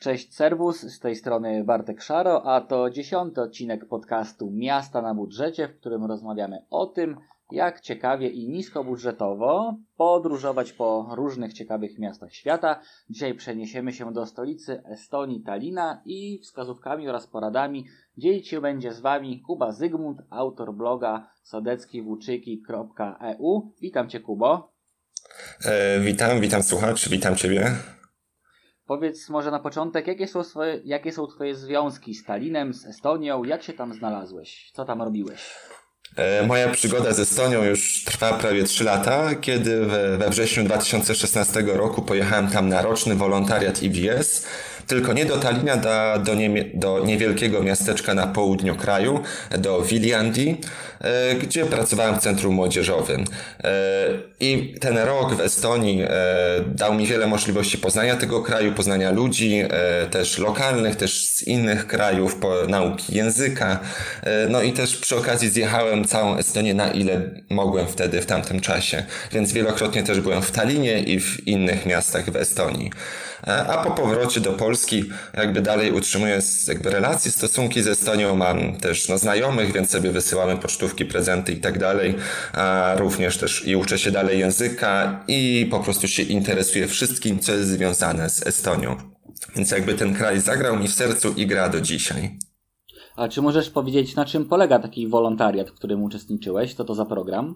Cześć Serwus, z tej strony Bartek Szaro, a to dziesiąty odcinek podcastu Miasta na budżecie, w którym rozmawiamy o tym, jak ciekawie i niskobudżetowo podróżować po różnych ciekawych miastach świata. Dzisiaj przeniesiemy się do stolicy Estonii, Talina i wskazówkami oraz poradami dzielić się będzie z Wami Kuba Zygmunt, autor bloga sodeckiwuczyki.eu. Witam Cię Kubo. E, witam, witam słuchacz, witam Ciebie. Powiedz może na początek, jakie są, swoje, jakie są Twoje związki z Talinem, z Estonią? Jak się tam znalazłeś? Co tam robiłeś? E, moja przygoda z Estonią już trwa prawie 3 lata, kiedy we, we wrześniu 2016 roku pojechałem tam na roczny wolontariat IBS tylko nie do Talina, do, do, nie, do niewielkiego miasteczka na południu kraju, do Viljandi, e, gdzie pracowałem w centrum młodzieżowym. E, I ten rok w Estonii e, dał mi wiele możliwości poznania tego kraju, poznania ludzi, też lokalnych, też z innych krajów, nauki języka. No i też przy okazji zjechałem całą Estonię na ile mogłem wtedy, w tamtym czasie. Więc wielokrotnie też byłem w Talinie i w innych miastach w Estonii. A po powrocie do Polski jakby dalej utrzymuję jakby relacje, stosunki ze Estonią. Mam też no, znajomych, więc sobie wysyłamy pocztówki, prezenty i tak dalej. A również też i uczę się dalej języka i po prostu się interesuję wszystkim, co jest związane z Estonią. Więc jakby ten kraj zagrał mi w sercu i gra do dzisiaj. A czy możesz powiedzieć, na czym polega taki wolontariat, w którym uczestniczyłeś? Co to za program?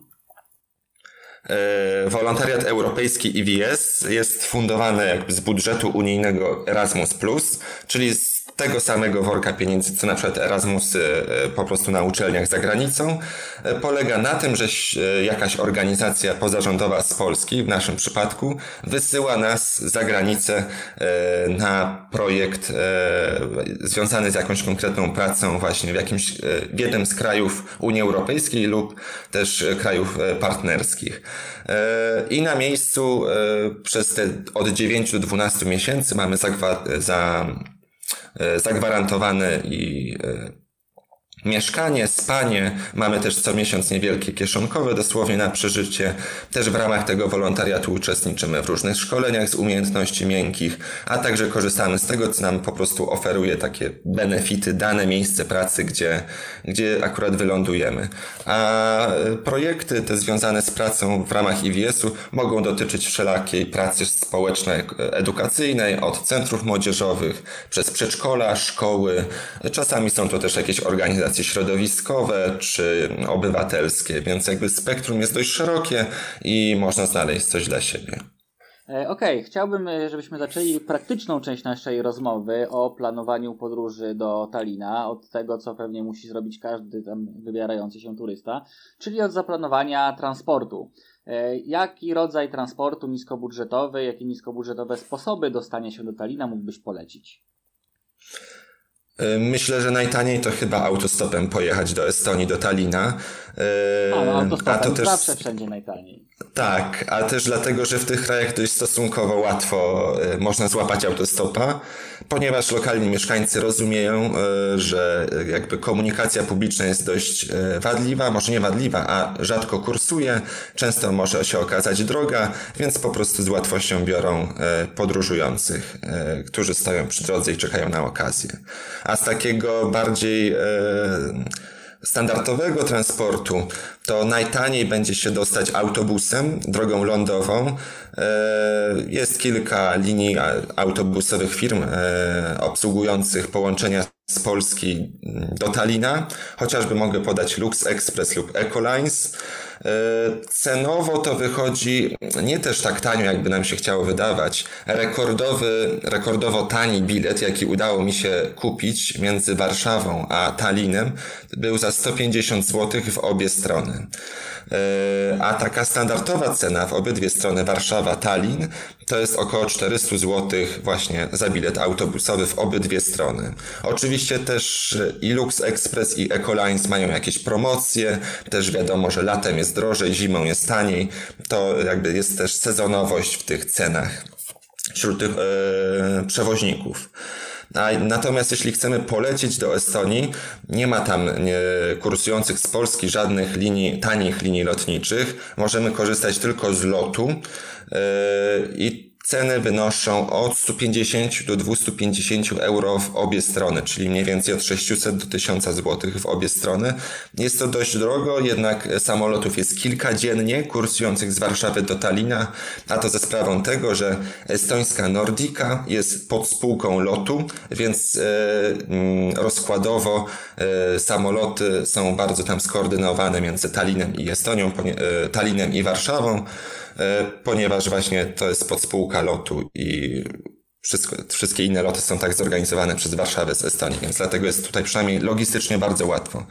E, wolontariat Europejski IWS jest fundowany jakby z budżetu unijnego Erasmus+, czyli z tego samego worka pieniędzy, co na przykład Erasmus e, po prostu na uczelniach za granicą, e, polega na tym, że jakaś organizacja pozarządowa z Polski, w naszym przypadku, wysyła nas za granicę na projekt związany z jakąś konkretną pracą właśnie w jakimś, w jednym z krajów Unii Europejskiej lub też krajów partnerskich. I na miejscu przez te od 9 do 12 miesięcy mamy za E, zagwarantowane i e, Mieszkanie, spanie, mamy też co miesiąc niewielkie kieszonkowe dosłownie na przeżycie. Też w ramach tego wolontariatu uczestniczymy w różnych szkoleniach z umiejętności miękkich, a także korzystamy z tego, co nam po prostu oferuje takie benefity, dane miejsce pracy, gdzie, gdzie akurat wylądujemy. A projekty te związane z pracą w ramach IWS-u mogą dotyczyć wszelakiej pracy społecznej, edukacyjnej, od centrów młodzieżowych, przez przedszkola, szkoły. Czasami są to też jakieś organizacje organizacje środowiskowe czy obywatelskie, więc jakby spektrum jest dość szerokie i można znaleźć coś dla siebie. E, okej, okay. chciałbym, e, żebyśmy zaczęli praktyczną część naszej rozmowy o planowaniu podróży do Talina, od tego, co pewnie musi zrobić każdy tam wybierający się turysta, czyli od zaplanowania transportu. E, jaki rodzaj transportu niskobudżetowy, jakie niskobudżetowe sposoby dostania się do Talina mógłbyś polecić? E, myślę, że najtaniej to chyba autostopem pojechać do Estonii, do Talina. E, a, no, autostopem a to też zawsze wszędzie najtaniej. Tak, a też dlatego, że w tych krajach dość stosunkowo łatwo e, można złapać autostopa, ponieważ lokalni mieszkańcy rozumieją, że jakby komunikacja publiczna jest dość wadliwa, może nie wadliwa, a rzadko kursuje, często może się okazać droga, więc po prostu z łatwością biorą podróżujących, którzy stoją przy drodze i czekają na okazję. A z takiego bardziej e, standardowego transportu to najtaniej będzie się dostać autobusem, drogą lądową. E, jest kilka linii autobusowych firm e, obsługujących połączenia z Polski do Talina. Chociażby mogę podać Lux Express lub Ecolines. Cenowo to wychodzi nie też tak tanio, jakby nam się chciało wydawać. Rekordowy, rekordowo tani bilet, jaki udało mi się kupić między Warszawą a Talinem, był za 150 zł w obie strony. E, a taka standardowa cena w obydwie strony Warszawa-Tallin to jest około 400 zł właśnie za bilet autobusowy w obydwie strony. Oczywiście też i Lux Express i Ecolines mają jakieś promocje, też wiadomo, że latem jest drożej, zimą jest taniej. To jakby jest też sezonowość w tych cenach wśród tych yy, przewoźników. Natomiast jeśli chcemy polecieć do Estonii, nie ma tam nie, kursujących z Polski żadnych linii, tanich linii lotniczych. Możemy korzystać tylko z lotu. Yy, I ceny wynoszą od 150 do 250 euro w obie strony, czyli mniej więcej od 600 do 1000 zł w obie strony. Jest to dość drogo, jednak samolotów jest kilka dziennie kursujących z Warszawy do Talina, a to ze sprawą tego, że estońska Nordica jest pod spółką lotu, więc e, rozkładowo e, samoloty są bardzo tam skoordynowane między Talinem i Estonią, e, Talinem i Warszawą. Ponieważ właśnie to jest podspółka lotu i wszystko, wszystkie inne loty są tak zorganizowane przez Warszawę z Estonii, więc dlatego jest tutaj przynajmniej logistycznie bardzo łatwo.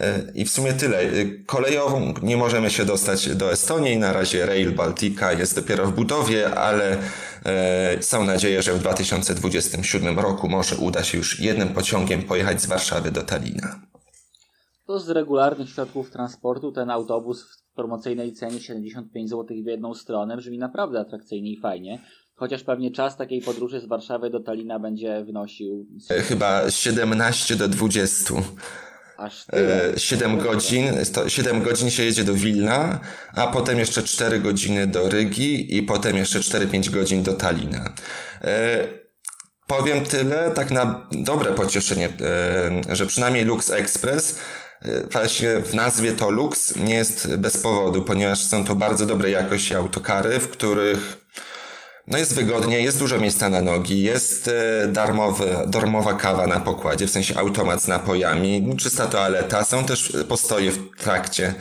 E, I w sumie tyle. E, kolejową nie możemy się dostać do Estonii. Na razie Rail Baltica jest dopiero w budowie, ale są nadzieję, że w 2027 roku może uda się już jednym pociągiem pojechać z Warszawy do Talina. To z regularnych środków transportu ten autobus w promocyjnej cenie 75 zł w jedną stronę brzmi naprawdę atrakcyjnie i fajnie. Chociaż pewnie czas takiej podróży z Warszawy do Talina będzie wynosił. E, chyba 17 do 20. Aż tyle. 7 e, godzin, 7 godzin się jedzie do Wilna, a potem jeszcze 4 godziny do Rygi i potem jeszcze 4-5 godzin do Talina. E, powiem tyle, tak na dobre pocieszenie, że przynajmniej Lux Express właśnie w nazwie to Lux nie jest bez powodu, ponieważ są to bardzo dobrej jakości autokary, w których no jest wygodnie, jest dużo miejsca na nogi, jest e, darmowy, darmowa kawa na pokładzie, w sensie automat z napojami, czysta toaleta, są też postoje w trakcie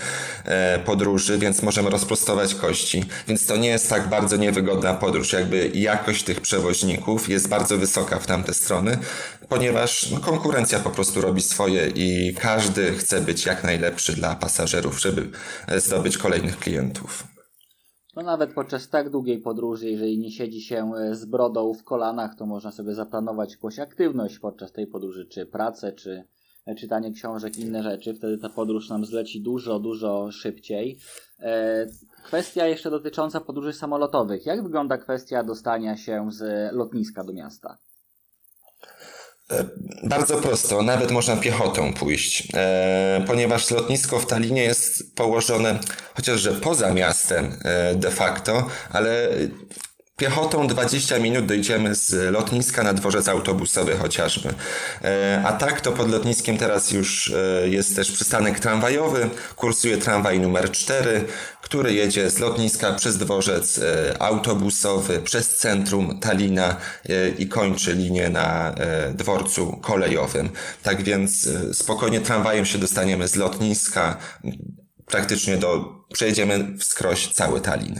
e, podróży, więc możemy rozprostować kości. Więc to nie jest tak bardzo niewygodna podróż, jakby jakość tych przewoźników jest bardzo wysoka w tamte strony, ponieważ no, konkurencja po prostu robi swoje i każdy chce być jak najlepszy dla pasażerów, żeby e, zdobyć kolejnych klientów. No nawet podczas tak długiej podróży, jeżeli nie siedzi się e, z brodą w kolanach, to można sobie zaplanować jakąś aktywność podczas tej podróży, czy pracę, czy e, czytanie książek, inne rzeczy. Wtedy ta podróż nam zleci dużo, dużo szybciej. E, kwestia jeszcze dotycząca podróży samolotowych. Jak wygląda kwestia dostania się z lotniska do miasta? E, bardzo prosto, nawet można piechotą pójść, e, ponieważ lotnisko w Talinie jest położone chociażże poza miastem e, de facto, ale Piechotą 20 minut dojdziemy z lotniska na dworzec autobusowy chociażby. A tak to pod lotniskiem teraz już jest też przystanek tramwajowy. Kursuje tramwaj numer 4, który jedzie z lotniska przez dworzec e, autobusowy, przez centrum Talina i kończy linię na dworcu kolejowym. Tak więc spokojnie tramwajem się dostaniemy z lotniska praktycznie do, przejedziemy wskroś cały Talin.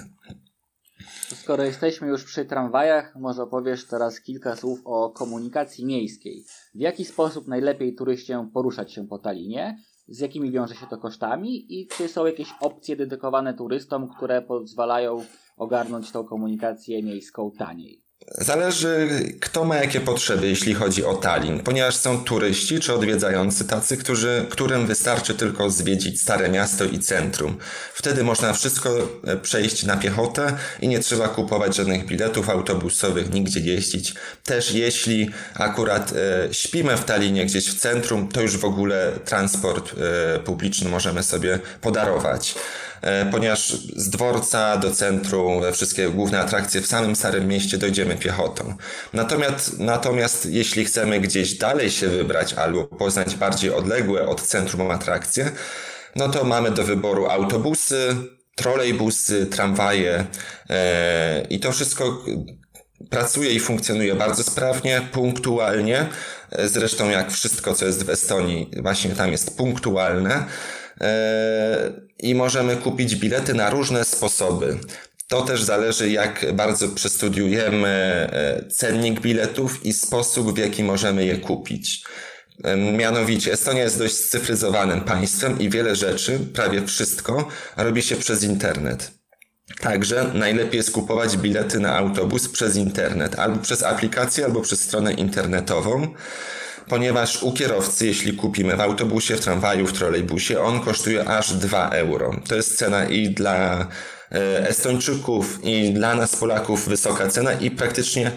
Skoro jesteśmy już przy tramwajach, może opowiesz teraz kilka słów o komunikacji miejskiej. W jaki sposób najlepiej turyście poruszać się po Talinie? Z jakimi wiąże się to kosztami? I czy są jakieś opcje dedykowane turystom, które pozwalają ogarnąć tą komunikację miejską taniej? Zależy, kto ma jakie potrzeby, jeśli chodzi o Tallinn, ponieważ są turyści czy odwiedzający tacy, którzy, którym wystarczy tylko zwiedzić Stare Miasto i centrum. Wtedy można wszystko e, przejść na piechotę i nie trzeba kupować żadnych biletów autobusowych, nigdzie jeździć. Też jeśli akurat e, śpimy w Tallinie gdzieś w centrum, to już w ogóle transport e, publiczny możemy sobie podarować. E, ponieważ z dworca do centrum, we wszystkie główne atrakcje w samym Starym Mieście dojdziemy piechotą. Natomiast, natomiast jeśli chcemy gdzieś dalej się wybrać albo poznać bardziej odległe od centrum atrakcje, no to mamy do wyboru autobusy, trolejbusy, tramwaje e, i to wszystko pracuje i funkcjonuje bardzo sprawnie, punktualnie. E, zresztą jak wszystko, co jest w Estonii, właśnie tam jest punktualne. E, i możemy kupić bilety na różne sposoby. To też zależy, jak bardzo przestudiujemy e, cennik biletów i sposób, w jaki możemy je kupić. E, mianowicie, Estonia jest dość scyfryzowanym państwem i wiele rzeczy, prawie wszystko, robi się przez internet. Także najlepiej jest kupować bilety na autobus przez internet, albo przez aplikację, albo przez stronę internetową ponieważ u kierowcy, jeśli kupimy w autobusie, w tramwaju, w trolejbusie, on kosztuje aż 2 euro. To jest cena i dla e, Estończyków, i dla nas Polaków wysoka cena i praktycznie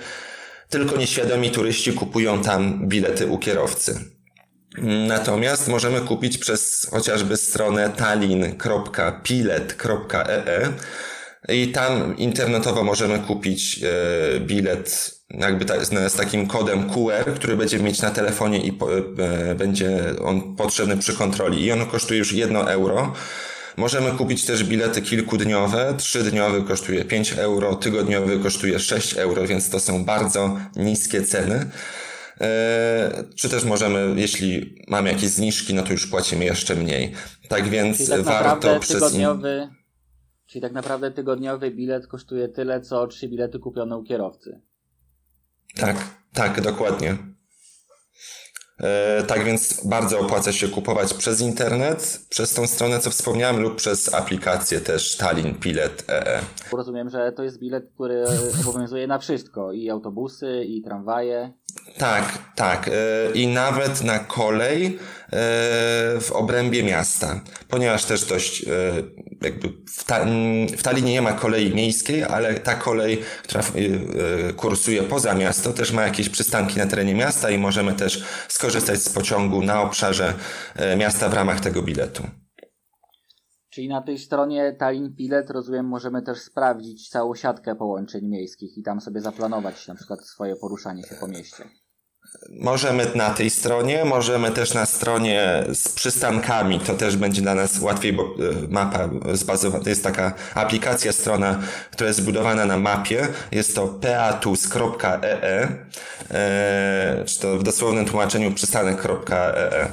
tylko nieświadomi turyści kupują tam bilety u kierowcy. Natomiast możemy kupić przez chociażby stronę tallinn.pilet.ee I tam internetowo możemy kupić e, bilet jakby ta, z, z takim kodem QR, który będziemy mieć na telefonie i po, e, będzie on potrzebny przy kontroli. I on kosztuje już 1 euro. Możemy kupić też bilety kilkudniowe. Trzydniowy kosztuje 5 euro, tygodniowy kosztuje 6 euro, więc to są bardzo niskie ceny. E, czy też możemy, jeśli mamy jakieś zniżki, no to już płacimy jeszcze mniej. Tak więc Czyli tak warto przez. tygodniowy, czyli tak naprawdę tygodniowy bilet kosztuje tyle, co trzy bilety kupione u kierowcy. Tak, tak, dokładnie. E, tak więc bardzo opłaca się kupować przez internet, przez tą stronę, co wspomniałem, lub przez aplikację też Tallinn Bilet E EE. Rozumiem, że to jest bilet, który obowiązuje na wszystko. I autobusy, i tramwaje. Tak, tak. E, I nawet na kolej e, w obrębie miasta. Ponieważ też dość e, jakby w, ta, w Tallinie nie ma kolei miejskiej, ale ta kolej, która kursuje poza miasto, też ma jakieś przystanki na terenie miasta i możemy też skorzystać z pociągu na obszarze miasta w ramach tego biletu. Czyli na tej stronie Tallinn Bilet, rozumiem, możemy też sprawdzić całą siatkę połączeń miejskich i tam sobie zaplanować na przykład swoje poruszanie się po mieście. Możemy na tej stronie, możemy też na stronie z przystankami, to też będzie dla nas łatwiej, bo mapa zbazowana, to jest taka aplikacja, strona, która jest zbudowana na mapie, jest to peatus.ee, e, czy to w dosłownym tłumaczeniu przystanek.ee.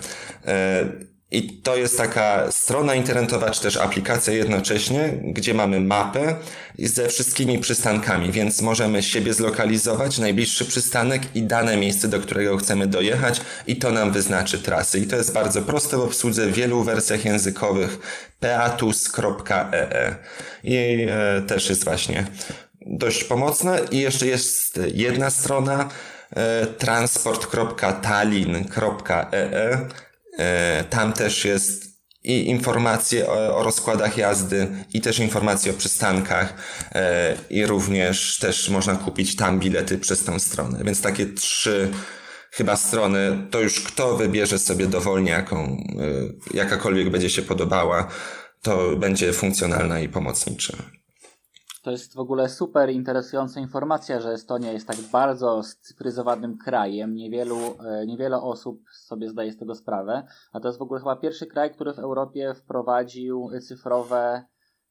E, i to jest taka strona internetowa, czy też aplikacja jednocześnie, gdzie mamy mapę ze wszystkimi przystankami, więc możemy siebie zlokalizować, najbliższy przystanek i dane miejsce, do którego chcemy dojechać i to nam wyznaczy trasy. I to jest bardzo proste w obsłudze w wielu wersjach językowych peatus.ee i e, też jest właśnie dość pomocne. I jeszcze jest jedna strona e, transport.tallinn.ee E, tam też jest i informacje o, o, rozkładach jazdy, i też informacje o przystankach, e, i również też można kupić tam bilety przez tę stronę. Więc takie trzy chyba strony, to już kto wybierze sobie dowolnie, jaką, e, jakakolwiek będzie się podobała, to będzie funkcjonalna i pomocnicza. To jest w ogóle super interesująca informacja, że Estonia jest tak bardzo scyfryzowanym krajem. Niewielu, e, niewiele osób sobie zdaje z tego sprawę. A to jest w ogóle chyba pierwszy kraj, który w Europie wprowadził cyfrowe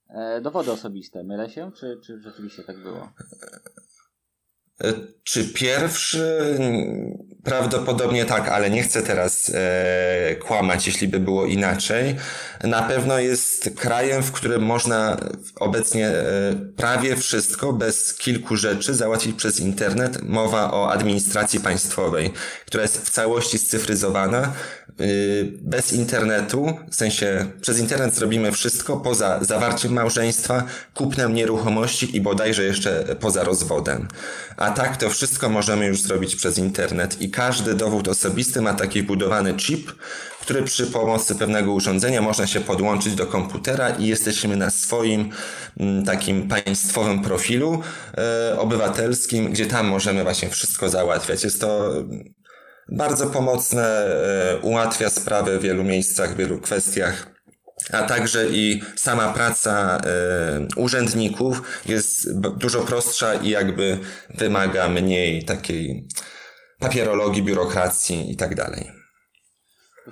e, dowody osobiste. Mylę się? Czy, czy rzeczywiście tak było? E, czy pierwszy? Prawdopodobnie tak, ale nie chcę teraz e, kłamać, jeśli by było inaczej. Na pewno jest krajem, w którym można obecnie e, prawie wszystko bez kilku rzeczy załatwić przez internet. Mowa o administracji państwowej, która jest w całości scyfryzowana. Y, bez internetu, w sensie przez internet zrobimy wszystko poza zawarciem małżeństwa, kupnem nieruchomości i bodajże jeszcze poza rozwodem. A tak to wszystko możemy już zrobić przez internet i każdy dowód osobisty ma taki budowany chip, który przy pomocy pewnego urządzenia można się podłączyć do komputera i jesteśmy na swoim mm, takim państwowym profilu e, obywatelskim, gdzie tam możemy właśnie wszystko załatwiać. Jest to bardzo pomocne, e, ułatwia sprawę w wielu miejscach, w wielu kwestiach a także i sama praca e, urzędników jest dużo prostsza i jakby wymaga mniej takiej papierologii, biurokracji i tak dalej.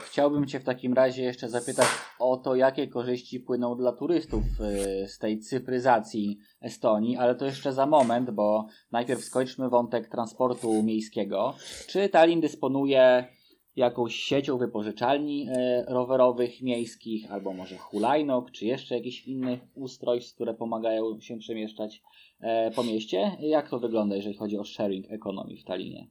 Chciałbym Cię w takim razie jeszcze zapytać o to, jakie korzyści płyną dla turystów y, z tej cyfryzacji Estonii, ale to jeszcze za moment, bo najpierw skończmy wątek transportu miejskiego. Czy Tallinn dysponuje jakąś siecią wypożyczalni y, rowerowych miejskich, albo może hulajnok, czy jeszcze jakichś innych ustrojstw, które pomagają się przemieszczać y, po mieście? Jak to wygląda, jeżeli chodzi o sharing economy w Tallinie?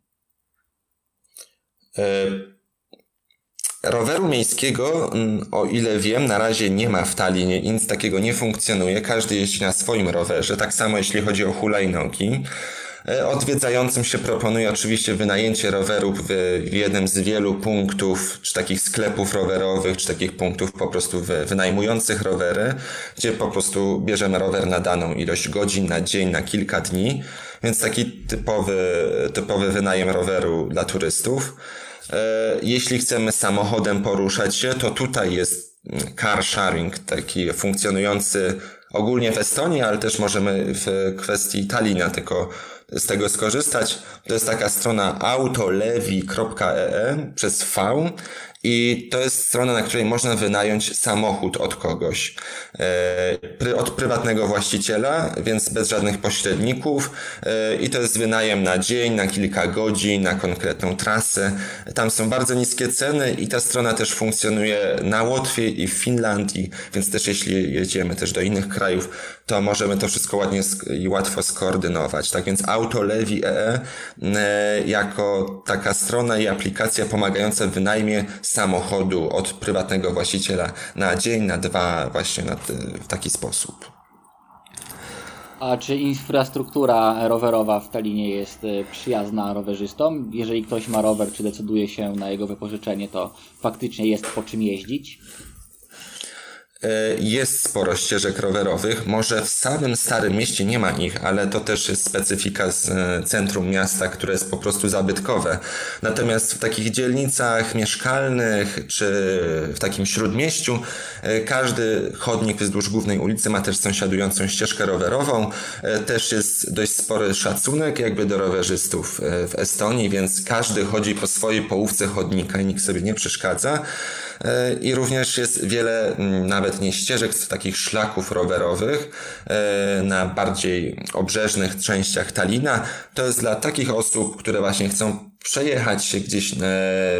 Roweru miejskiego, mm, o ile wiem, na razie nie ma w Talinie nic takiego nie funkcjonuje. Każdy jeździ na swoim rowerze. Tak samo jeśli chodzi o hulajnogi. E, odwiedzającym się proponuje oczywiście wynajęcie rowerów w jednym z wielu punktów, czy takich sklepów rowerowych, czy takich punktów po prostu wynajmujących rowery, gdzie po prostu bierzemy rower na daną ilość godzin, na dzień, na kilka dni. Więc taki typowy, typowy wynajem roweru dla turystów. E, jeśli chcemy samochodem poruszać się, to tutaj jest car sharing, taki funkcjonujący ogólnie w Estonii, ale też możemy w kwestii Talina tylko z tego skorzystać. To jest taka strona autolevi.ee przez V i to jest strona, na której można wynająć samochód od kogoś. E, od prywatnego właściciela, więc bez żadnych pośredników. E, I to jest wynajem na dzień, na kilka godzin, na konkretną trasę. Tam są bardzo niskie ceny i ta strona też funkcjonuje na Łotwie i w Finlandii, więc też jeśli jedziemy też do innych krajów, to możemy to wszystko ładnie i łatwo skoordynować. Tak więc AutoLevi.ee e, jako taka strona i aplikacja pomagająca w wynajmie samochodu od prywatnego właściciela na dzień, na dwa, właśnie na w taki sposób. A czy infrastruktura rowerowa w Talinie jest e, przyjazna rowerzystom? Jeżeli ktoś ma rower, czy decyduje się na jego wypożyczenie, to faktycznie jest po czym jeździć? E, jest sporo ścieżek rowerowych. Może w samym Starym Mieście nie ma ich, ale to też jest specyfika z e, centrum miasta, które jest po prostu zabytkowe. Natomiast w takich dzielnicach mieszkalnych czy w takim śródmieściu e, każdy chodnik wzdłuż głównej ulicy ma też sąsiadującą ścieżkę rowerową. Też jest dość spory szacunek jakby do rowerzystów w Estonii, więc każdy chodzi po swojej połówce chodnika i nikt sobie nie przeszkadza. I również jest wiele nawet nawet nie ścieżek, takich szlaków rowerowych e, na bardziej obrzeżnych częściach Talina. To jest dla takich osób, które właśnie chcą przejechać się gdzieś e,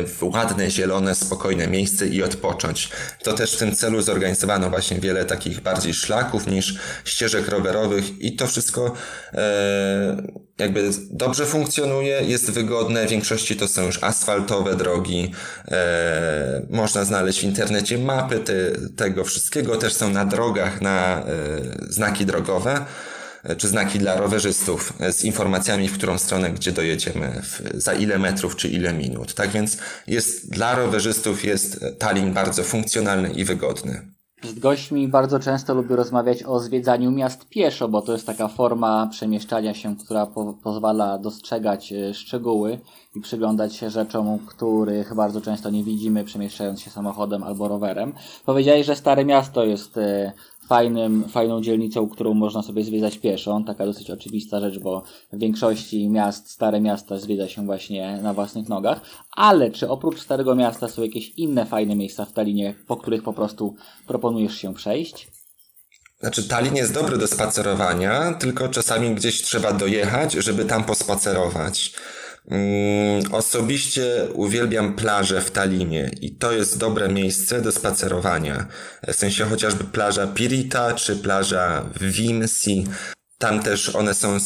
w ładne, zielone, spokojne miejsce i odpocząć. To też w tym celu zorganizowano właśnie wiele takich bardziej szlaków niż ścieżek rowerowych i to wszystko e, jakby dobrze funkcjonuje, jest wygodne. W większości to są już asfaltowe drogi. E, można znaleźć w internecie mapy te, tego wszystkiego. Też są na drogach na znaki drogowe czy znaki dla rowerzystów z informacjami, w którą stronę, gdzie dojedziemy, za ile metrów, czy ile minut. Tak więc jest dla rowerzystów jest Tallinn bardzo funkcjonalny i wygodny. Z gośćmi bardzo często lubię rozmawiać o zwiedzaniu miast pieszo, bo to jest taka forma przemieszczania się, która po pozwala dostrzegać e, szczegóły i przyglądać się rzeczom, których bardzo często nie widzimy przemieszczając się samochodem albo rowerem. Powiedziałeś, że Stare Miasto jest e, fajnym, fajną dzielnicą, którą można sobie zwiedzać pieszo. Taka dosyć oczywista rzecz, bo w większości miast, stare miasta zwiedza się właśnie na własnych nogach. Ale czy oprócz Starego Miasta są jakieś inne fajne miejsca w Talinie, po których po prostu proponujesz się przejść? Znaczy, Tallinn jest dobry do spacerowania, tylko czasami gdzieś trzeba dojechać, żeby tam pospacerować. Mm, osobiście uwielbiam plaże w Talinie i to jest dobre miejsce do spacerowania. W sensie chociażby plaża Pirita czy plaża Vimsi. Tam też one są,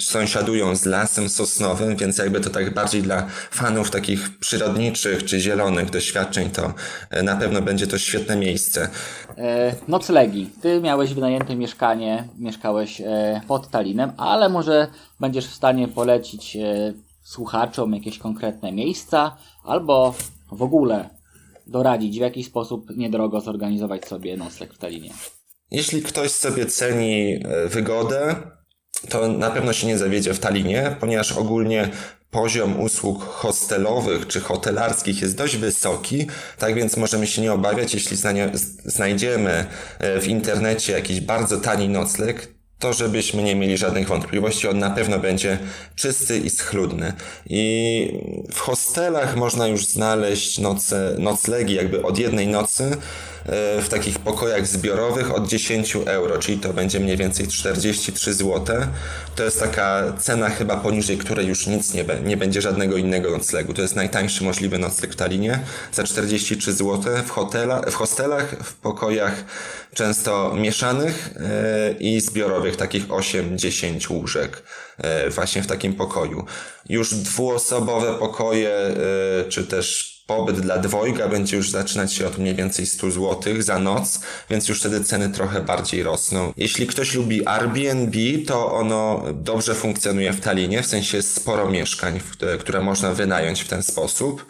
sąsiadują z lasem sosnowym, więc jakby to tak bardziej dla fanów takich przyrodniczych czy zielonych doświadczeń, to e, na pewno będzie to świetne miejsce. E, noclegi. Ty miałeś wynajęte mieszkanie, mieszkałeś e, pod Talinem, ale może będziesz w stanie polecić słuchaczom jakieś konkretne miejsca, albo w ogóle doradzić, w jaki sposób niedrogo zorganizować sobie nocleg w Talinie. Jeśli ktoś sobie ceni e, wygodę, to na pewno się nie zawiedzie w Talinie, ponieważ ogólnie poziom usług hostelowych czy hotelarskich jest dość wysoki, tak więc możemy się nie obawiać, jeśli znajdziemy e, w internecie jakiś bardzo tani nocleg, to żebyśmy nie mieli żadnych wątpliwości, on na pewno będzie czysty i schludny. I w hostelach można już znaleźć noce, noclegi jakby od jednej nocy w takich pokojach zbiorowych od 10 euro, czyli to będzie mniej więcej 43 zł. To jest taka cena chyba poniżej której już nic nie, nie będzie żadnego innego noclegu. To jest najtańszy możliwy nocleg w Talinie za 43 zł w, hotela, w hostelach, w pokojach często mieszanych e, i zbiorowych, takich 8-10 łóżek e, właśnie w takim pokoju. Już dwuosobowe pokoje, czy też pobyt dla dwojga będzie już zaczynać się od mniej więcej 100 zł za noc, więc już wtedy ceny trochę bardziej rosną. Jeśli ktoś lubi Airbnb, to ono dobrze funkcjonuje w Talinie, w sensie sporo mieszkań, które można wynająć w ten sposób.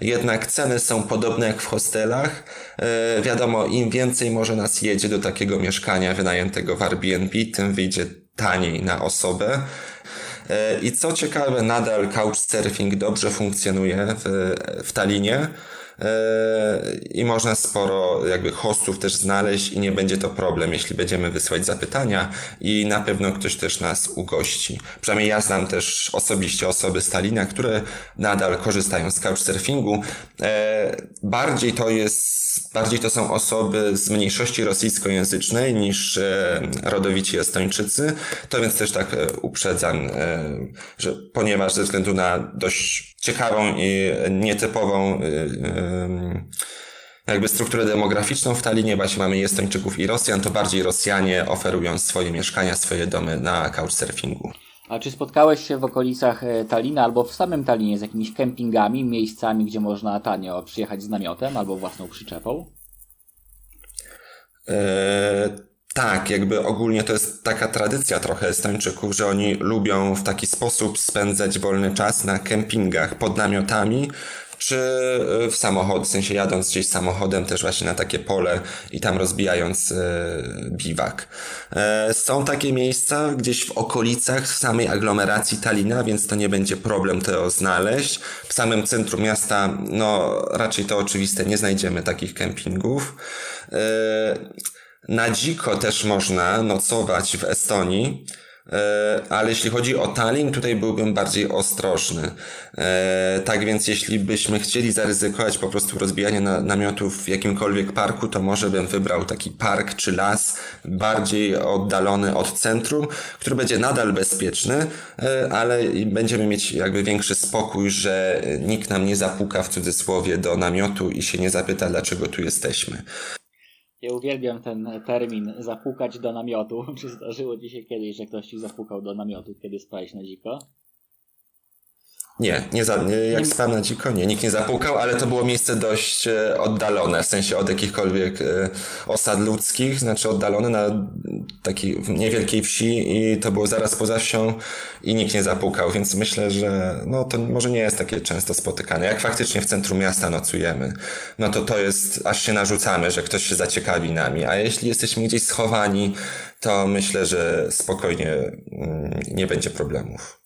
Jednak ceny są podobne jak w hostelach. E, wiadomo, im więcej może nas jedzie do takiego mieszkania wynajętego w Airbnb, tym wyjdzie taniej na osobę. E, I co ciekawe, nadal couchsurfing dobrze funkcjonuje w, w Talinie. I można sporo jakby hostów też znaleźć i nie będzie to problem, jeśli będziemy wysyłać zapytania i na pewno ktoś też nas ugości. Przynajmniej ja znam też osobiście osoby z które nadal korzystają z couchsurfingu. Bardziej to jest bardziej to są osoby z mniejszości rosyjskojęzycznej niż e, rodowici estończycy. To więc też tak e, uprzedzam, e, że ponieważ ze względu na dość ciekawą i nietypową jakby strukturę demograficzną w Talinie, właśnie mamy Estończyków i Rosjan, to bardziej Rosjanie oferują swoje mieszkania, swoje domy na couchsurfingu. A czy spotkałeś się w okolicach Talina albo w samym Talinie z jakimiś kempingami, miejscami, gdzie można tanio przyjechać z namiotem albo własną przyczepą? E, tak, jakby ogólnie to jest taka tradycja trochę Estończyków, że oni lubią w taki sposób spędzać wolny czas na kempingach pod namiotami, czy w samochód, w sensie jadąc gdzieś samochodem też właśnie na takie pole i tam rozbijając e, biwak. E, są takie miejsca gdzieś w okolicach w samej aglomeracji Talina, więc to nie będzie problem to znaleźć. W samym centrum miasta, no raczej to oczywiste, nie znajdziemy takich kempingów. E, na dziko też można nocować w Estonii. E, ale jeśli chodzi o Tallinn, tutaj byłbym bardziej ostrożny. E, tak więc jeśli byśmy chcieli zaryzykować po prostu rozbijanie namiotów w jakimkolwiek parku, to może bym wybrał taki park czy las bardziej oddalony od centrum, który będzie nadal bezpieczny, e, ale będziemy mieć jakby większy spokój, że nikt nam nie zapuka w cudzysłowie do namiotu i się nie zapyta, dlaczego tu jesteśmy. Ja uwielbiam ten termin zapukać do namiotu. Czy zdarzyło ci się kiedyś, że ktoś ci zapukał do namiotu, kiedy spałeś na dziko? Nie, nie, za, nie jak spałem na dziko, nie, nikt nie zapukał, ale to było miejsce dość e, oddalone, w sensie od jakichkolwiek e, osad ludzkich, znaczy oddalone na takiej niewielkiej wsi i to było zaraz poza wsią i nikt nie zapukał, więc myślę, że no to może nie jest takie często spotykane. Jak faktycznie w centrum miasta nocujemy, no to to jest, aż się narzucamy, że ktoś się zaciekawi nami, a jeśli jesteśmy gdzieś schowani, to myślę, że spokojnie mm, nie będzie problemów.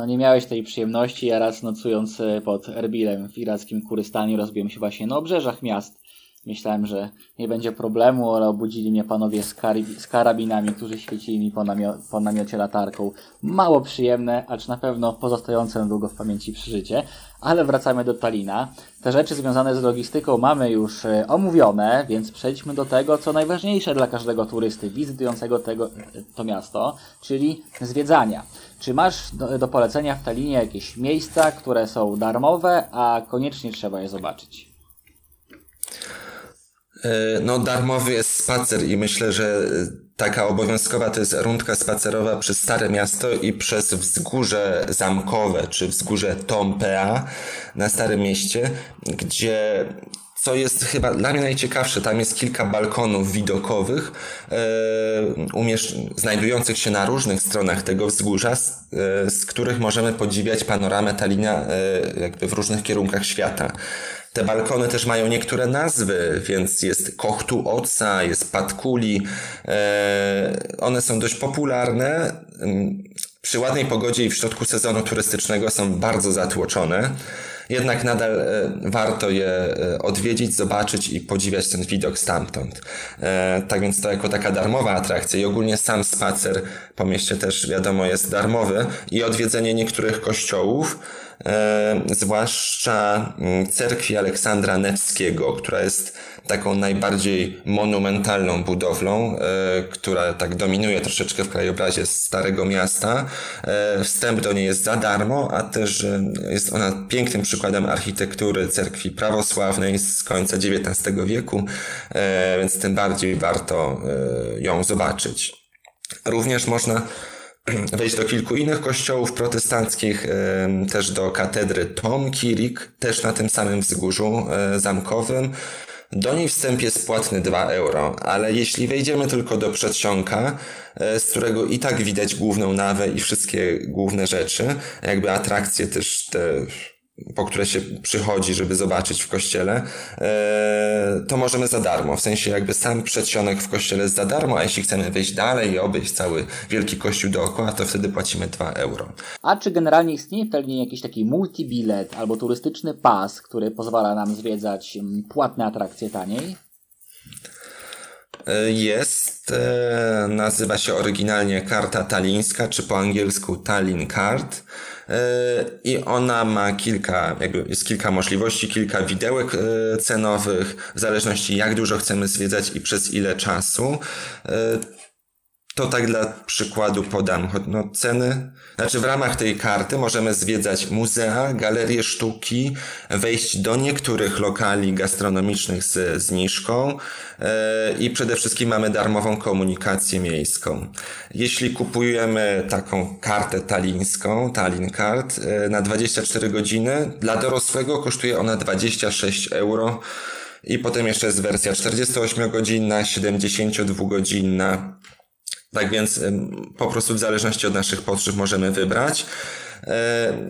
No, nie miałeś tej przyjemności. Ja raz nocując e, pod Erbilem w irackim Kurystanie rozbiłem się właśnie na obrzeżach miast. Myślałem, że nie będzie problemu, ale obudzili mnie panowie z, z karabinami, którzy świecili mi po, namio po namiocie latarką. Mało przyjemne, acz na pewno pozostające długo w pamięci przeżycie. Ale wracamy do Talina. Te rzeczy związane z logistyką mamy już e, omówione, więc przejdźmy do tego, co najważniejsze dla każdego turysty wizytującego tego, e, to miasto, czyli zwiedzania. Czy masz do, do polecenia w Talinie jakieś miejsca, które są darmowe, a koniecznie trzeba je zobaczyć? E, no, darmowy jest spacer i myślę, że taka obowiązkowa to jest rundka spacerowa przez Stare Miasto i przez wzgórze zamkowe, czy wzgórze Tompea na Starym Mieście, gdzie co jest chyba dla mnie najciekawsze, tam jest kilka balkonów widokowych, e, znajdujących się na różnych stronach tego wzgórza, z, e, z których możemy podziwiać panoramę Talina e, jakby w różnych kierunkach świata. Te balkony też mają niektóre nazwy, więc jest Kochtu Oca, jest Patkuli. One są dość popularne. Przy ładnej pogodzie i w środku sezonu turystycznego są bardzo zatłoczone. Jednak nadal e, warto je e, odwiedzić, zobaczyć i podziwiać ten widok stamtąd. Tak więc to jako taka darmowa atrakcja i ogólnie sam spacer po mieście też wiadomo jest darmowy i odwiedzenie niektórych kościołów e, zwłaszcza mm, cerkwi Aleksandra Nevskiego, która jest taką najbardziej monumentalną budowlą, e, która tak dominuje troszeczkę w krajobrazie Starego Miasta. E, wstęp do niej jest za darmo, a też e, jest ona pięknym przykładem architektury cerkwi prawosławnej z końca XIX wieku, więc tym bardziej warto ją zobaczyć. Również można wejść do kilku innych kościołów protestanckich, też do katedry Tom Kirik, też na tym samym wzgórzu zamkowym. Do niej wstęp jest płatny 2 euro, ale jeśli wejdziemy tylko do przedsionka, e, z którego i tak widać główną nawę i wszystkie główne rzeczy, jakby atrakcje też te po które się przychodzi, żeby zobaczyć w kościele, e, to możemy za darmo. W sensie jakby sam przedsionek w kościele jest za darmo, a jeśli chcemy wyjść dalej i obejść cały wielki kościół dookoła, to wtedy płacimy 2 euro. A czy generalnie istnieje w Tallinie jakiś taki multibilet albo turystyczny pas, który pozwala nam zwiedzać mm, płatne atrakcje taniej? E, jest, e, nazywa się oryginalnie karta talińska, czy po angielsku Tallinn Card. E, I ona ma kilka, jakby jest kilka możliwości, kilka widełek cenowych, w zależności jak dużo chcemy zwiedzać i przez ile czasu. To tak dla przykładu podam no, ceny. Znaczy w ramach tej karty możemy zwiedzać muzea, galerie sztuki, wejść do niektórych lokali gastronomicznych z zniżką yy, i przede wszystkim mamy darmową komunikację miejską. Jeśli kupujemy taką kartę talińską, Tallinn Card, yy, na 24 godziny, dla dorosłego kosztuje ona 26 euro. I potem jeszcze jest wersja 48-godzinna, 72-godzinna. Tak więc po prostu w zależności od naszych potrzeb możemy wybrać.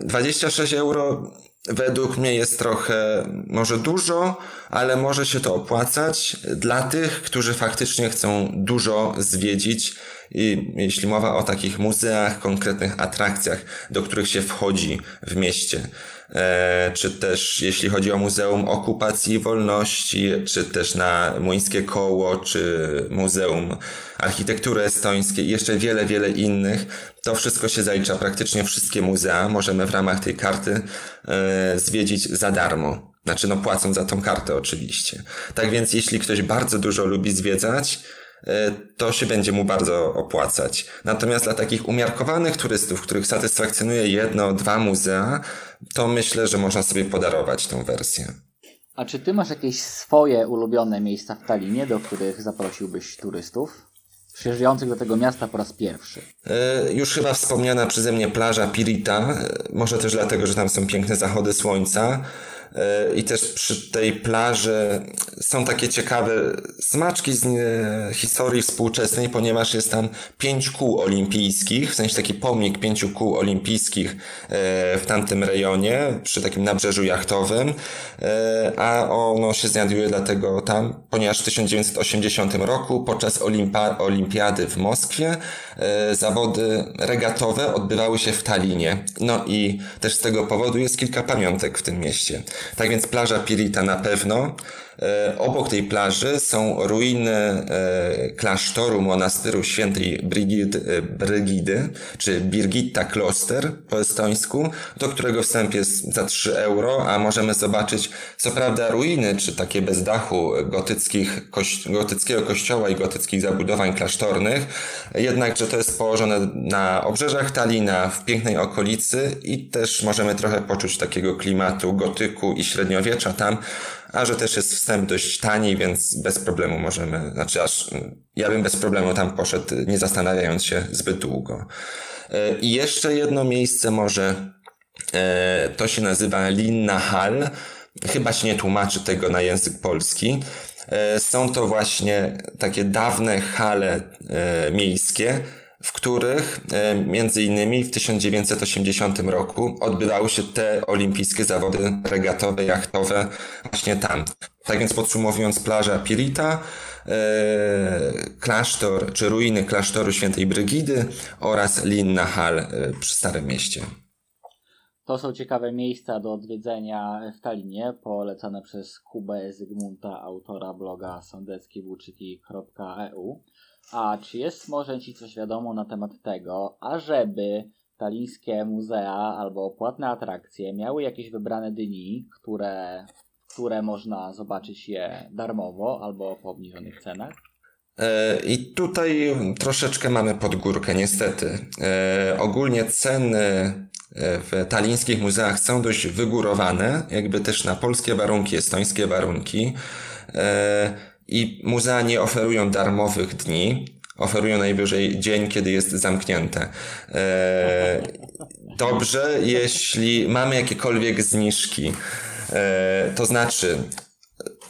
26 e, euro według mnie jest trochę, może dużo, ale może się to opłacać dla tych, którzy faktycznie chcą dużo zwiedzić. I jeśli mowa o takich muzeach, konkretnych atrakcjach, do których się wchodzi w mieście. E, czy też jeśli chodzi o Muzeum Okupacji i Wolności, czy też na Młyńskie Koło, czy Muzeum Architektury Estońskiej jeszcze wiele, wiele innych. To wszystko się zalicza, praktycznie wszystkie muzea możemy w ramach tej karty e, zwiedzić za darmo. Znaczy, no płacą za tą kartę oczywiście. Tak więc jeśli ktoś bardzo dużo lubi zwiedzać, to się będzie mu bardzo opłacać. Natomiast dla takich umiarkowanych turystów, których satysfakcjonuje jedno, dwa muzea, to myślę, że można sobie podarować tą wersję. A czy ty masz jakieś swoje ulubione miejsca w Talinie, do których zaprosiłbyś turystów? Przyjeżdżających do tego miasta po raz pierwszy. E, już chyba wspomniana przeze mnie plaża Pirita, e, może też dlatego, że tam są piękne zachody słońca. E, I też przy tej plaży są takie ciekawe smaczki z historii współczesnej, ponieważ jest tam pięć kół olimpijskich, w sensie taki pomnik pięciu kół olimpijskich e, w tamtym rejonie, przy takim nabrzeżu jachtowym, e, a ono się znajduje dlatego tam, ponieważ w 1980 roku podczas Olimpa Olimpiady w Moskwie zawody regatowe odbywały się w Talinie. No i też z tego powodu jest kilka pamiątek w tym mieście. Tak więc plaża Pirita na pewno. E, obok tej plaży są ruiny e, klasztoru monastyru świętej Brigid, e, Brygidy, czy Birgitta Kloster po estońsku, do którego wstęp jest za 3 euro, a możemy zobaczyć co prawda ruiny, czy takie bez dachu gotyckich, gotyckiego kościoła i gotyckich zabudowań klasztornych, jednakże to jest położone na obrzeżach Talina, w pięknej okolicy i też możemy trochę poczuć takiego klimatu gotyku i średniowiecza tam, a że też jest wstęp dość tani, więc bez problemu możemy, znaczy aż ja bym bez problemu tam poszedł, nie zastanawiając się zbyt długo. E, I jeszcze jedno miejsce może, e, to się nazywa Linna Hall, chyba się nie tłumaczy tego na język polski. E, są to właśnie takie dawne hale miejskie, w których e, między innymi w 1980 roku odbywały się te olimpijskie zawody regatowe, jachtowe właśnie tam. Tak więc podsumowując plaża Pirita, e, klasztor czy ruiny klasztoru świętej Brygidy oraz Linna Hall e, przy Starym Mieście. To są ciekawe miejsca do odwiedzenia w Talinie, polecane przez Kubę Zygmunta, autora bloga sądeckiewłóczyki.eu. A czy jest może Ci coś wiadomo na temat tego, ażeby talińskie muzea albo płatne atrakcje miały jakieś wybrane dni, które, które można zobaczyć je darmowo albo po obniżonych cenach? E, I tutaj troszeczkę mamy podgórkę, niestety. E, ogólnie ceny e, w talińskich muzeach są dość wygórowane, jakby też na polskie warunki, estońskie warunki i muzea nie oferują darmowych dni, oferują najwyżej dzień, kiedy jest zamknięte. E, dobrze, jeśli mamy jakiekolwiek zniżki, e, to znaczy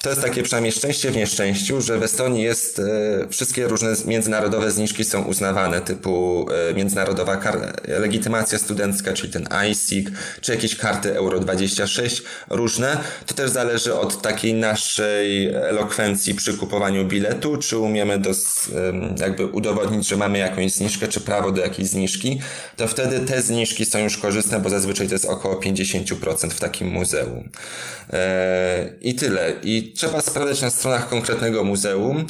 to jest takie przynajmniej szczęście w nieszczęściu, że w Estonii jest, e, wszystkie różne międzynarodowe zniżki są uznawane, typu e, międzynarodowa legitymacja studencka, czyli ten ISIG, czy jakieś karty Euro 26, różne. To też zależy od takiej naszej elokwencji przy kupowaniu biletu, czy umiemy dos, jakby udowodnić, że mamy jakąś zniżkę, czy prawo do jakiejś zniżki, to wtedy te zniżki są już korzystne, bo zazwyczaj to jest około 50% w takim muzeum. E, I tyle. I trzeba sprawdzać na stronach konkretnego muzeum,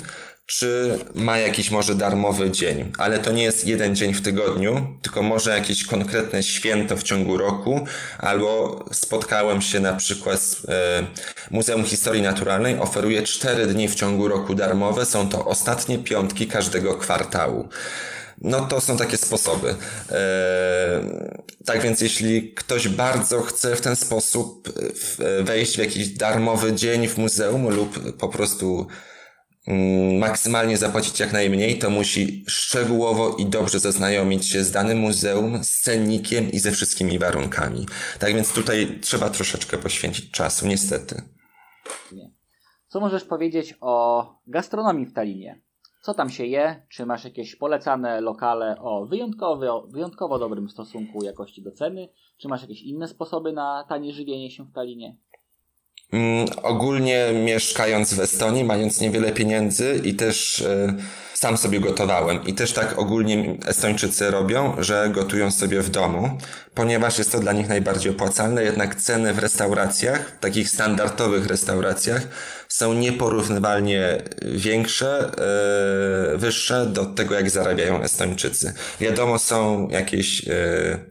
czy ma jakiś może darmowy dzień, ale to nie jest jeden dzień w tygodniu, tylko może jakieś konkretne święto w ciągu roku, albo spotkałem się na przykład z e, Muzeum Historii Naturalnej, oferuje cztery dni w ciągu roku darmowe, są to ostatnie piątki każdego kwartału. No to są takie sposoby. E, tak więc jeśli ktoś bardzo chce w ten sposób wejść w jakiś darmowy dzień w muzeum lub po prostu mm, maksymalnie zapłacić jak najmniej, to musi szczegółowo i dobrze zaznajomić się z danym muzeum, z cennikiem i ze wszystkimi warunkami. Tak więc tutaj trzeba troszeczkę poświęcić czasu, niestety. Co możesz powiedzieć o gastronomii w Talinie? Co tam się je, czy masz jakieś polecane lokale o wyjątkowo, wyjątkowo dobrym stosunku jakości do ceny, czy masz jakieś inne sposoby na tanie żywienie się w Talinie? Mm, ogólnie mieszkając w Estonii, mając niewiele pieniędzy i też y, sam sobie gotowałem. I też tak ogólnie Estończycy robią, że gotują sobie w domu, ponieważ jest to dla nich najbardziej opłacalne, jednak ceny w restauracjach, takich standardowych restauracjach, są nieporównywalnie większe, yy, wyższe do tego, jak zarabiają Estończycy. Wiadomo, są jakieś yy,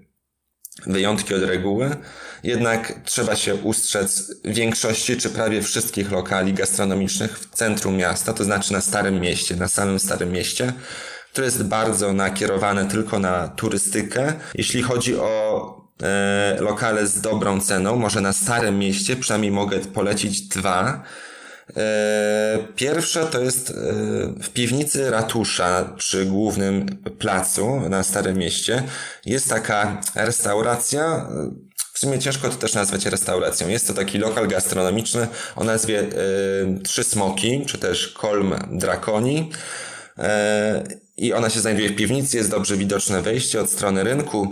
wyjątki od reguły, jednak trzeba się ustrzec większości czy prawie wszystkich lokali gastronomicznych w centrum miasta, to znaczy na Starym Mieście, na samym Starym Mieście, które jest bardzo nakierowane tylko na turystykę. Jeśli chodzi o e, lokale z dobrą ceną, może na Starym Mieście przynajmniej mogę polecić dwa. E, pierwsze to jest e, w piwnicy ratusza przy głównym placu na Starym Mieście. Jest taka restauracja, w sumie ciężko to też nazwać restauracją. Jest to taki lokal gastronomiczny o nazwie Trzy Smoki, czy też Kolm Drakoni. I ona się znajduje w piwnicy, jest dobrze widoczne wejście od strony rynku.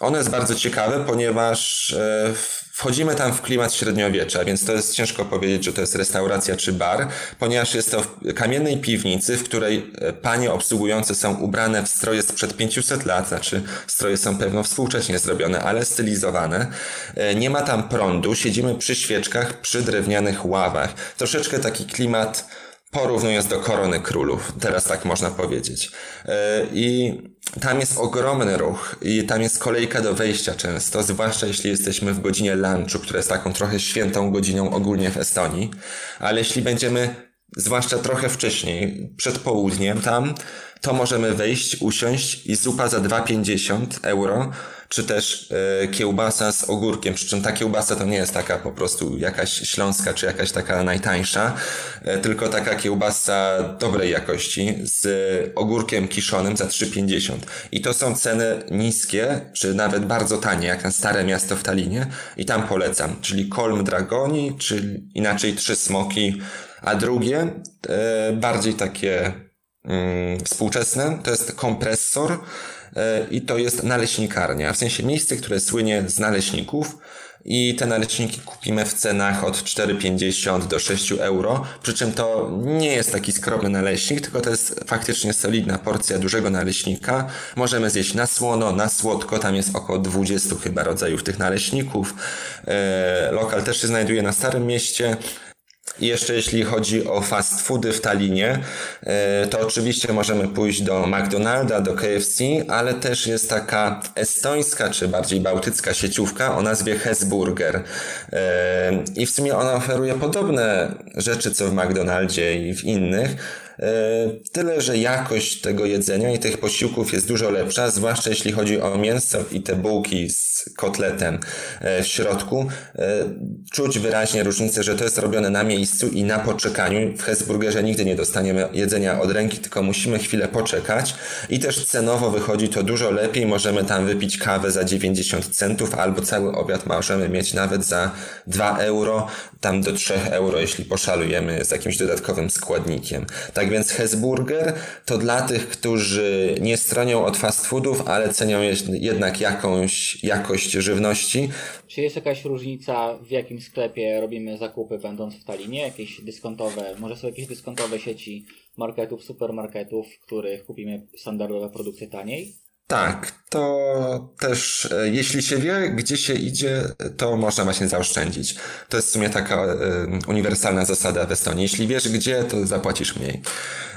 Ono jest bardzo ciekawe, ponieważ y, Wchodzimy tam w klimat średniowiecza, więc to jest ciężko powiedzieć, że to jest restauracja czy bar, ponieważ jest to w kamiennej piwnicy, w której e, panie obsługujące są ubrane w stroje sprzed 500 lat, znaczy stroje są pewno współcześnie zrobione, ale stylizowane. E, nie ma tam prądu, siedzimy przy świeczkach, przy drewnianych ławach. Troszeczkę taki klimat porównując do korony królów, teraz tak można powiedzieć. E, I tam jest ogromny ruch i tam jest kolejka do wejścia często, zwłaszcza jeśli jesteśmy w godzinie lunchu, która jest taką trochę świętą godziną ogólnie w Estonii, ale jeśli będziemy zwłaszcza trochę wcześniej, przed południem tam, to możemy wejść, usiąść i zupa za 2,50 euro czy też e, kiełbasa z ogórkiem, przy czym ta kiełbasa to nie jest taka po prostu jakaś śląska, czy jakaś taka najtańsza, e, tylko taka kiełbasa dobrej jakości z ogórkiem kiszonym za 3,50. I to są ceny niskie, czy nawet bardzo tanie, jak na stare miasto w Talinie. I tam polecam, czyli Kolm Dragoni, czy inaczej Trzy Smoki, a drugie, e, bardziej takie mm, współczesne, to jest kompresor, i to jest naleśnikarnia, w sensie miejsce, które słynie z naleśników i te naleśniki kupimy w cenach od 4,50 do 6 euro, przy czym to nie jest taki skromny naleśnik, tylko to jest faktycznie solidna porcja dużego naleśnika. Możemy zjeść na słono, na słodko, tam jest około 20 chyba rodzajów tych naleśników. E, lokal też się znajduje na Starym Mieście. I jeszcze jeśli chodzi o fast foody w Talinie, e, to oczywiście możemy pójść do McDonalda, do KFC, ale też jest taka estońska, czy bardziej bałtycka sieciówka o nazwie Hesburger. E, I w sumie ona oferuje podobne rzeczy co w McDonaldzie i w innych, Tyle, że jakość tego jedzenia i tych posiłków jest dużo lepsza, zwłaszcza jeśli chodzi o mięso i te bułki z kotletem w środku. Czuć wyraźnie różnicę, że to jest robione na miejscu i na poczekaniu. W Hesburgerze nigdy nie dostaniemy jedzenia od ręki, tylko musimy chwilę poczekać. I też cenowo wychodzi to dużo lepiej. Możemy tam wypić kawę za 90 centów albo cały obiad możemy mieć nawet za 2 euro, tam do 3 euro, jeśli poszalujemy z jakimś dodatkowym składnikiem. Tak więc Hesburger to dla tych, którzy nie stronią od fast foodów, ale cenią jednak jakąś jakość żywności. Czy jest jakaś różnica, w jakim sklepie robimy zakupy będąc w Talinie? Jakieś dyskontowe, może są jakieś dyskontowe sieci marketów, supermarketów, w których kupimy standardowe produkty taniej? Tak, to też e, jeśli się wie, gdzie się idzie, to można właśnie zaoszczędzić. To jest w sumie taka y, uniwersalna zasada w Estonii. Jeśli wiesz gdzie, to zapłacisz mniej.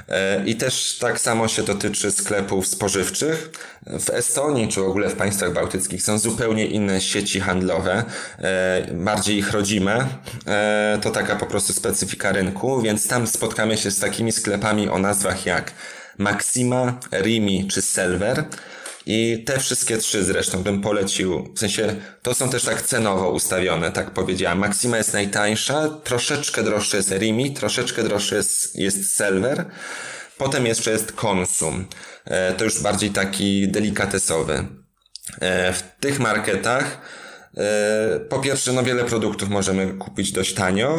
E, I też tak samo się dotyczy sklepów spożywczych. W Estonii, czy w ogóle w państwach bałtyckich są zupełnie inne sieci handlowe, bardziej ich rodzime. To taka po prostu specyfika rynku, więc tam spotkamy się z takimi sklepami o nazwach jak Maxima, Rimi czy Selver. I te wszystkie trzy zresztą bym polecił. W sensie, to są też tak cenowo ustawione, tak powiedziałem. Maxima jest najtańsza, troszeczkę droższy jest Rimi, troszeczkę droższy jest, jest Selver. Potem jeszcze jest Konsum. E, to już bardziej taki delikatesowy. E, w tych marketach e, po pierwsze, no wiele produktów możemy kupić dość tanio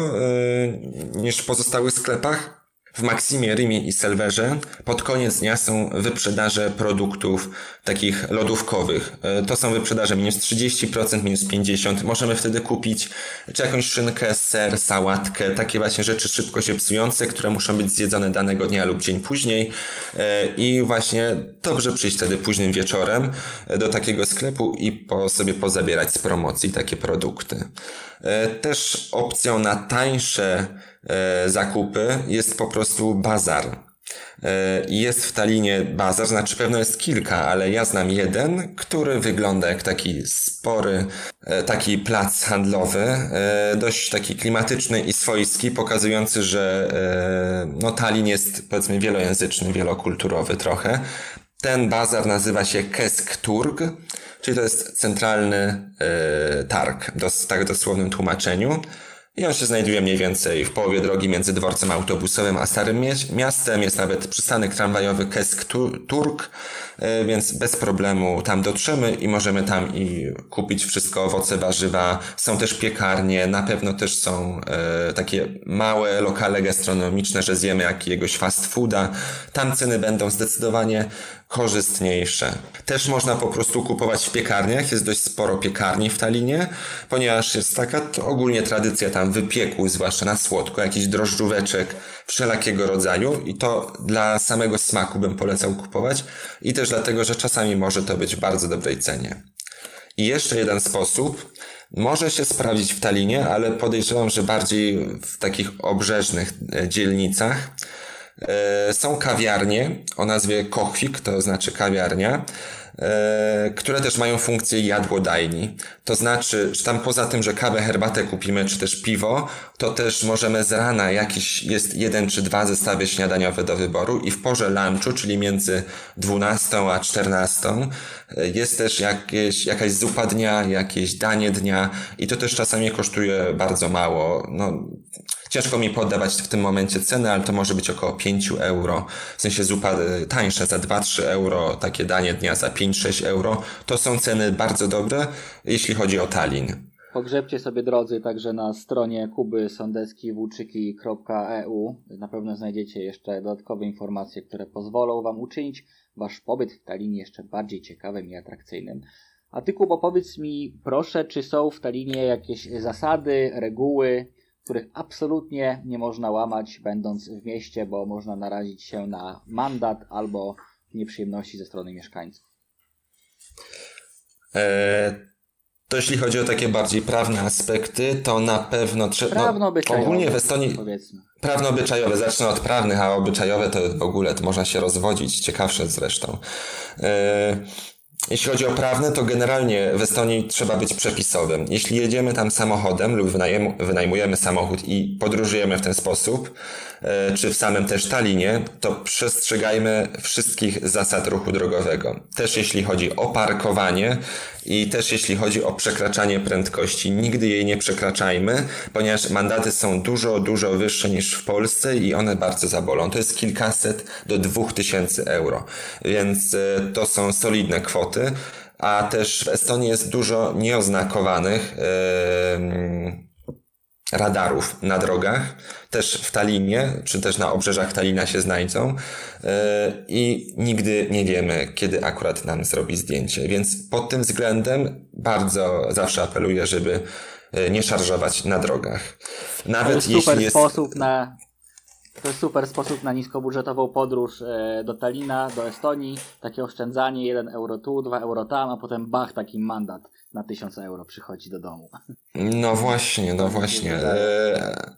niż w pozostałych sklepach. W Maximie, Rymie i Selwerze pod koniec dnia są wyprzedaże produktów takich lodówkowych. E, to są wyprzedaże minus 30%, minus 50%. Możemy wtedy kupić czy jakąś szynkę, ser, sałatkę, takie właśnie rzeczy szybko się psujące, które muszą być zjedzone danego dnia lub dzień później. E, I właśnie dobrze przyjść wtedy późnym wieczorem e, do takiego sklepu i po sobie pozabierać z promocji takie produkty. Też opcją na tańsze zakupy, jest po prostu bazar. E, jest w Talinie bazar, znaczy pewno jest kilka, ale ja znam jeden, który wygląda jak taki spory, e, taki plac handlowy, dość taki klimatyczny i swojski, pokazujący, że no, Talin jest powiedzmy wielojęzyczny, wielokulturowy trochę. Ten bazar nazywa się Keskturg, czyli to jest centralny targ, w tak dosłownym tłumaczeniu. I on się znajduje mniej więcej w połowie drogi między dworcem autobusowym a Starym Miastem. Jest nawet przystanek tramwajowy Kesk-Turk, e, więc bez problemu tam dotrzemy i możemy tam i kupić wszystko, owoce, warzywa. Są też piekarnie, na pewno też są e, takie małe lokale gastronomiczne, że zjemy jakiegoś fast fooda. Tam ceny będą zdecydowanie korzystniejsze. Też można po prostu kupować w piekarniach, jest dość sporo piekarni w Talinie, ponieważ jest taka ogólnie tradycja tam wypieku, zwłaszcza na słodko, jakiś drożdżóweczek wszelakiego rodzaju. I to dla samego smaku bym polecał kupować. I też dlatego, że czasami może to być w bardzo dobrej cenie. I jeszcze jeden sposób, może się sprawdzić w Talinie, ale podejrzewam, że bardziej w takich obrzeżnych e, dzielnicach, są kawiarnie o nazwie Kochwik, to znaczy kawiarnia, e, które też mają funkcję jadłodajni. To znaczy, że tam poza tym, że kawę, herbatę kupimy, czy też piwo, to też możemy z rana jakiś, jest jeden czy dwa zestawy śniadaniowe do wyboru i w porze lunchu, czyli między 12 a 14, e, jest też jakieś, jakaś zupa dnia, jakieś danie dnia i to też czasami kosztuje bardzo mało. No, Ciężko mi poddawać w tym momencie ceny, ale to może być około 5 euro. W sensie zupa e, tańsza za 2-3 euro, takie danie dnia za 5-6 euro. To są ceny bardzo dobre, jeśli chodzi o Tallinn. Pogrzebcie sobie drodzy także na stronie Kuby Sondeski włóczyki.eu. Na pewno znajdziecie jeszcze dodatkowe informacje, które pozwolą Wam uczynić Wasz pobyt w Talinie jeszcze bardziej ciekawym i atrakcyjnym. A Ty Kubo powiedz mi proszę, czy są w Talinie jakieś zasady, reguły, których absolutnie nie można łamać, będąc w mieście, bo można narazić się na mandat albo nieprzyjemności ze strony mieszkańców. E, to jeśli chodzi o takie bardziej prawne aspekty, to na pewno trzeba. No, Prawno-obyczajowe. ogólnie w Estonii. Powiedzmy. Prawno-obyczajowe. Zacznę od prawnych, a obyczajowe to w ogóle to można się rozwodzić. Ciekawsze zresztą. E, Jeśli chodzi o prawne, to generalnie w Estonii trzeba być przepisowym. Jeśli jedziemy tam samochodem lub wynajmujemy samochód i podróżujemy w ten sposób, czy w samym też Talinie, to przestrzegajmy wszystkich zasad ruchu drogowego. Też jeśli chodzi o parkowanie i też jeśli chodzi o przekraczanie prędkości. Nigdy jej nie przekraczajmy, ponieważ mandaty są dużo, dużo wyższe niż w Polsce i one bardzo zabolą. To jest kilkaset do dwóch tysięcy euro, więc e, to są solidne kwoty a też w Estonii jest dużo nieoznakowanych yy, radarów na drogach, też w Talinie, czy też na obrzeżach Talina się znajdą yy, i nigdy nie wiemy, kiedy akurat nam zrobi zdjęcie. Więc pod tym względem bardzo zawsze apeluję, żeby yy, nie szarżować na drogach. Nawet to jest jeśli super jest... sposób na to jest super sposób na niskobudżetową podróż e, do Talina, do Estonii. Takie oszczędzanie, 1 euro tu, 2 euro tam, a potem bach, taki mandat na 1000 euro przychodzi do domu. No właśnie, no właśnie. E,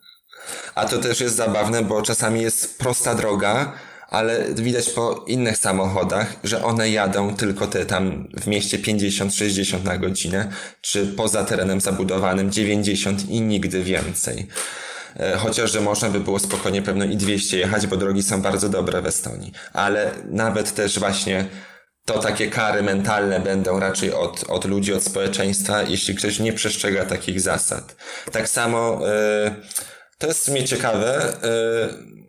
a to też jest zabawne, bo czasami jest prosta droga, ale widać po innych samochodach, że one jadą tylko te tam w mieście 50-60 na godzinę, czy poza terenem zabudowanym 90 i nigdy więcej. E, chociaż, że można by było spokojnie pewno i 200 jechać, bo drogi są bardzo dobre w Estonii. Ale nawet też właśnie to takie kary mentalne będą raczej od, od ludzi, od społeczeństwa, jeśli ktoś nie przestrzega takich zasad. Tak samo, yy, to jest sumie ciekawe, yy,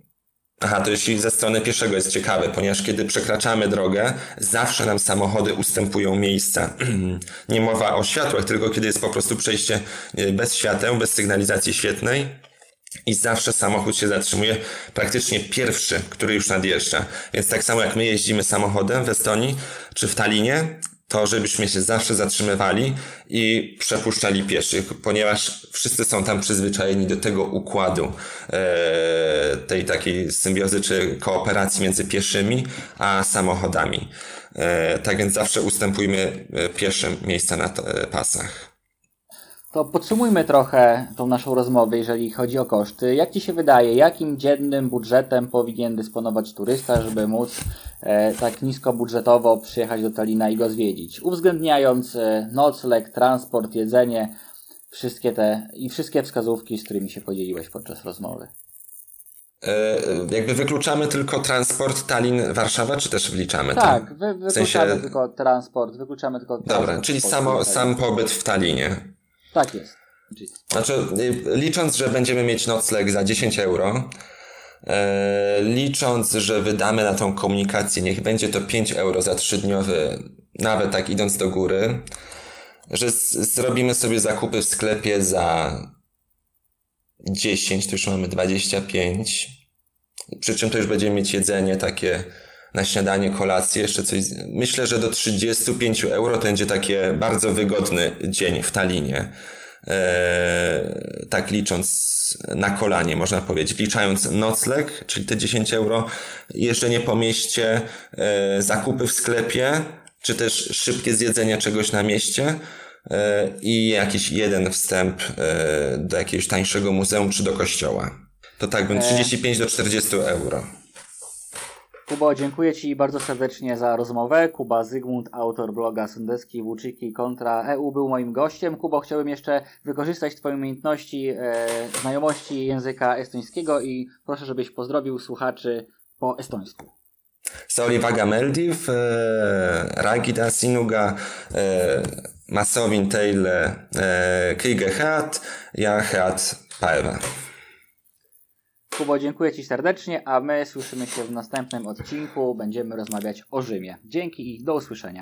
Aha, to jeśli ze strony pieszego jest ciekawe, ponieważ kiedy przekraczamy drogę, zawsze nam samochody ustępują miejsca. Nie mowa o światłach, tylko kiedy jest po prostu przejście bez świateł, bez sygnalizacji świetnej, i zawsze samochód się zatrzymuje praktycznie pierwszy, który już nadjeżdża. Więc tak samo jak my jeździmy samochodem w Estonii czy w Talinie, to żebyśmy się zawsze zatrzymywali i przepuszczali pieszych, ponieważ wszyscy są tam przyzwyczajeni do tego układu, e, tej takiej symbiozy czy kooperacji między pieszymi a samochodami. E, tak więc zawsze ustępujmy e, pieszym miejsca na pasach. To podsumujmy trochę tą naszą rozmowę, jeżeli chodzi o koszty. Jak Ci się wydaje, jakim dziennym budżetem powinien dysponować turysta, żeby móc e, tak nisko budżetowo przyjechać do Talina i go zwiedzić? Uwzględniając e, nocleg, transport, jedzenie, wszystkie te i wszystkie wskazówki, z którymi się podzieliłeś podczas rozmowy. E, jakby wykluczamy tylko transport Tallinn-Warszawa, czy też wliczamy tak, wy, wykluczamy w sensie... tylko transport, wykluczamy tylko transport. Dobra, czyli samo, sam pobyt w Tallinie. Tak jest. Znaczy, licząc, że będziemy mieć nocleg za 10 euro, e, licząc, że wydamy na tą komunikację, niech będzie to 5 euro za trzydniowy, nawet tak idąc do góry, że zrobimy sobie zakupy w sklepie za 10, to już mamy 25. Przy czym to już będziemy mieć jedzenie takie na śniadanie, kolację, jeszcze coś. Myślę, że do 35 euro to będzie takie bardzo wygodny dzień w Talinie. Eee, tak licząc na kolanie, można powiedzieć. Liczając nocleg, czyli te 10 euro, jeżdżenie po mieście, e, zakupy w sklepie, czy też szybkie zjedzenie czegoś na mieście e, i jakiś jeden wstęp e, do jakiegoś tańszego muzeum czy do kościoła. To tak bym 35 do 40 euro. Kubo, dziękuję Ci bardzo serdecznie za rozmowę. Kuba Zygmunt, autor bloga Sądecki Włóczyki kontra EU był moim gościem. Kubo, chciałbym jeszcze wykorzystać Twoje umiejętności, e, znajomości języka estońskiego i proszę, żebyś pozdrowił słuchaczy po estońsku. Väga meeldiv äh, rääkida sinuga äh,. ma soovin teile ja head päeva. Kubo, dziękuję Ci serdecznie, a my słyszymy się w następnym odcinku. Będziemy rozmawiać o Rzymie. Dzięki i do usłyszenia.